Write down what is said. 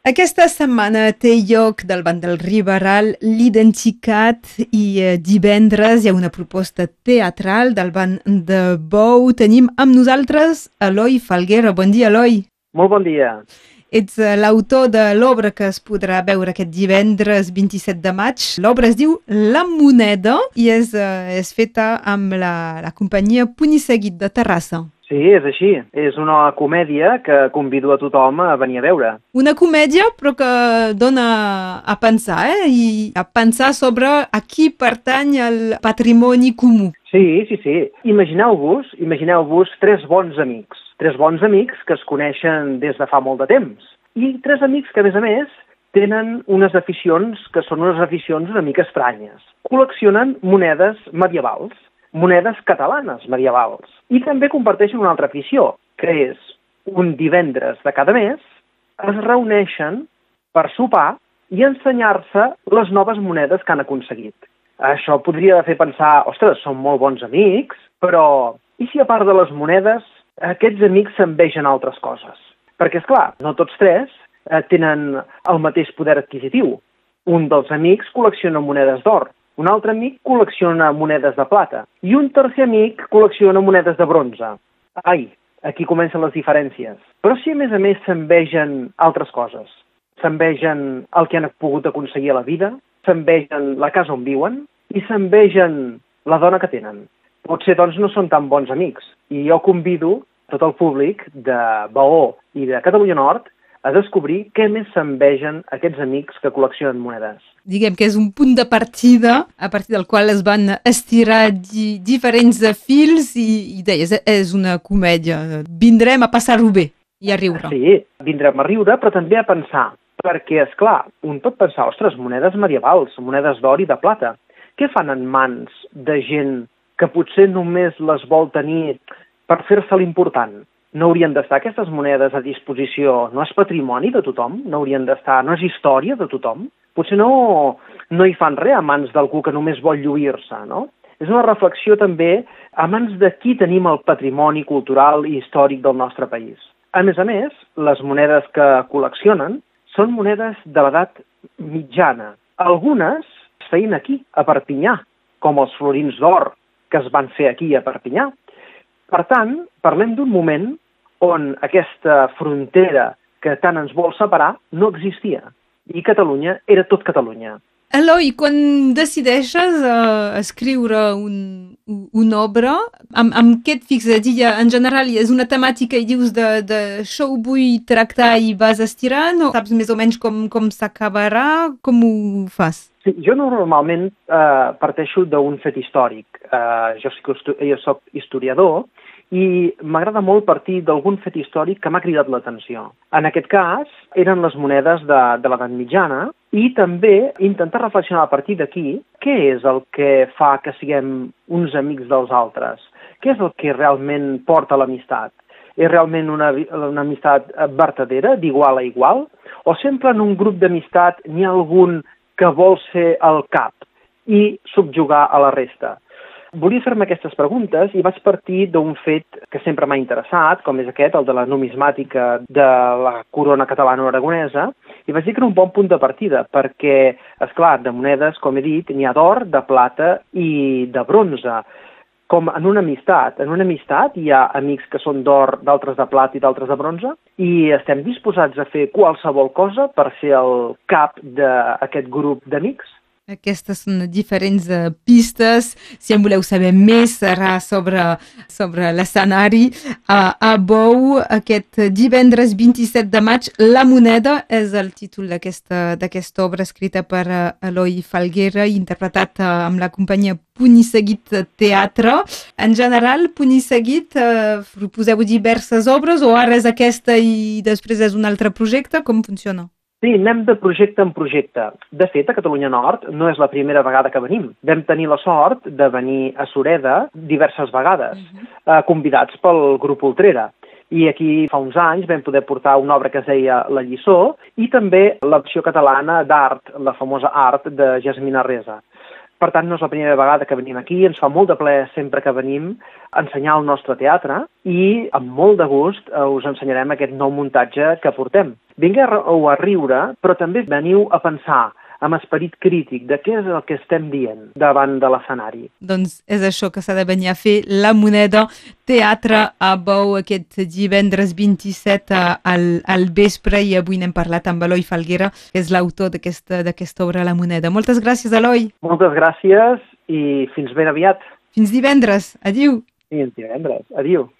Aquesta setmana té lloc del banc del Riberal l'Identicat i eh, divendres hi ha una proposta teatral del banc de Bou. Tenim amb nosaltres Eloi Falguera. Bon dia, Eloi. Molt bon dia. Ets eh, l'autor de l'obra que es podrà veure aquest divendres 27 de maig. L'obra es diu La Moneda i és, eh, és feta amb la, la companyia Punisseguit de Terrassa. Sí, és així. És una comèdia que convido a tothom a venir a veure. Una comèdia, però que dona a pensar, eh? I a pensar sobre a qui pertany el patrimoni comú. Sí, sí, sí. Imagineu-vos, imagineu-vos tres bons amics. Tres bons amics que es coneixen des de fa molt de temps. I tres amics que, a més a més, tenen unes aficions que són unes aficions una mica estranyes. Col·leccionen monedes medievals monedes catalanes medievals. I també comparteixen una altra afició, que és un divendres de cada mes es reuneixen per sopar i ensenyar-se les noves monedes que han aconseguit. Això podria fer pensar, ostres, són molt bons amics, però i si a part de les monedes aquests amics s'envegen altres coses? Perquè, és clar, no tots tres eh, tenen el mateix poder adquisitiu. Un dels amics col·lecciona monedes d'or, un altre amic col·lecciona monedes de plata i un tercer amic col·lecciona monedes de bronze. Ai, aquí comencen les diferències. Però si a més a més s'envegen altres coses, s'envegen el que han pogut aconseguir a la vida, s'envegen la casa on viuen i s'envegen la dona que tenen. Potser, doncs, no són tan bons amics. I jo convido tot el públic de Baó i de Catalunya Nord a descobrir què més s'envegen aquests amics que col·leccionen monedes. Diguem que és un punt de partida a partir del qual es van estirar di diferents fils i, i deies, és una comèdia. Vindrem a passar-ho bé i a riure. Sí, vindrem a riure, però també a pensar, perquè, és clar, un pot pensar, ostres, monedes medievals, monedes d'or i de plata, què fan en mans de gent que potser només les vol tenir per fer-se l'important? No haurien d'estar aquestes monedes a disposició, no és patrimoni de tothom, no haurien d'estar, no és història de tothom. Potser no, no hi fan res a mans d'algú que només vol lluir-se, no? És una reflexió també a mans de qui tenim el patrimoni cultural i històric del nostre país. A més a més, les monedes que col·leccionen són monedes de l'edat mitjana. Algunes es feien aquí, a Perpinyà, com els florins d'or que es van fer aquí a Perpinyà, per tant, parlem d'un moment on aquesta frontera que tant ens vol separar no existia. I Catalunya era tot Catalunya. Eloi, quan decideixes uh, escriure un, una obra, amb, amb què et fixes? Ja, en general, és una temàtica i dius de, de això ho vull tractar i vas estirant o saps més o menys com, com s'acabarà? Com ho fas? Sí, jo normalment uh, parteixo d'un fet històric. Uh, jo, soc, jo soc historiador i m'agrada molt partir d'algun fet històric que m'ha cridat l'atenció. En aquest cas, eren les monedes de, de l'edat mitjana i també intentar reflexionar a partir d'aquí què és el que fa que siguem uns amics dels altres, què és el que realment porta l'amistat. És realment una, una amistat vertadera, d'igual a igual? O sempre en un grup d'amistat n'hi ha algun que vol ser el cap i subjugar a la resta? Volia fer-me aquestes preguntes i vaig partir d'un fet que sempre m'ha interessat, com és aquest, el de la numismàtica de la corona catalana-aragonesa, i vaig dir que era un bon punt de partida, perquè, és clar, de monedes, com he dit, n'hi ha d'or, de plata i de bronze com en una amistat. En una amistat hi ha amics que són d'or, d'altres de plat i d'altres de bronze, i estem disposats a fer qualsevol cosa per ser el cap d'aquest grup d'amics. Aquestes són diferents uh, pistes. Si en voleu saber més, serà sobre, sobre l'escenari a, a Bou aquest divendres 27 de maig. La moneda és el títol d'aquesta obra escrita per uh, Eloi Falguera, interpretat uh, amb la companyia Punisseguit Teatre. En general, Punisseguit, uh, proposeu diverses obres o ara és aquesta i després és un altre projecte? Com funciona? Sí, anem de projecte en projecte. De fet, a Catalunya Nord no és la primera vegada que venim. Vam tenir la sort de venir a Sureda diverses vegades, uh -huh. eh, convidats pel grup Ultrera. I aquí fa uns anys vam poder portar una obra que es deia La Lliçó i també l'opció catalana d'art, la famosa art de Jasmina Reza. Per tant, no és la primera vegada que venim aquí, ens fa molt de plaer sempre que venim a ensenyar el nostre teatre i amb molt de gust eh, us ensenyarem aquest nou muntatge que portem. Vingueu a riure, però també veniu a pensar amb esperit crític de què és el que estem dient davant de l'escenari. Doncs és això que s'ha de venir a fer la moneda teatre a Bou aquest divendres 27 al, al vespre i avui n'hem parlat amb Eloi Falguera, que és l'autor d'aquesta obra La moneda. Moltes gràcies, Eloi. Moltes gràcies i fins ben aviat. Fins divendres. Adiu. Fins divendres. Adiu.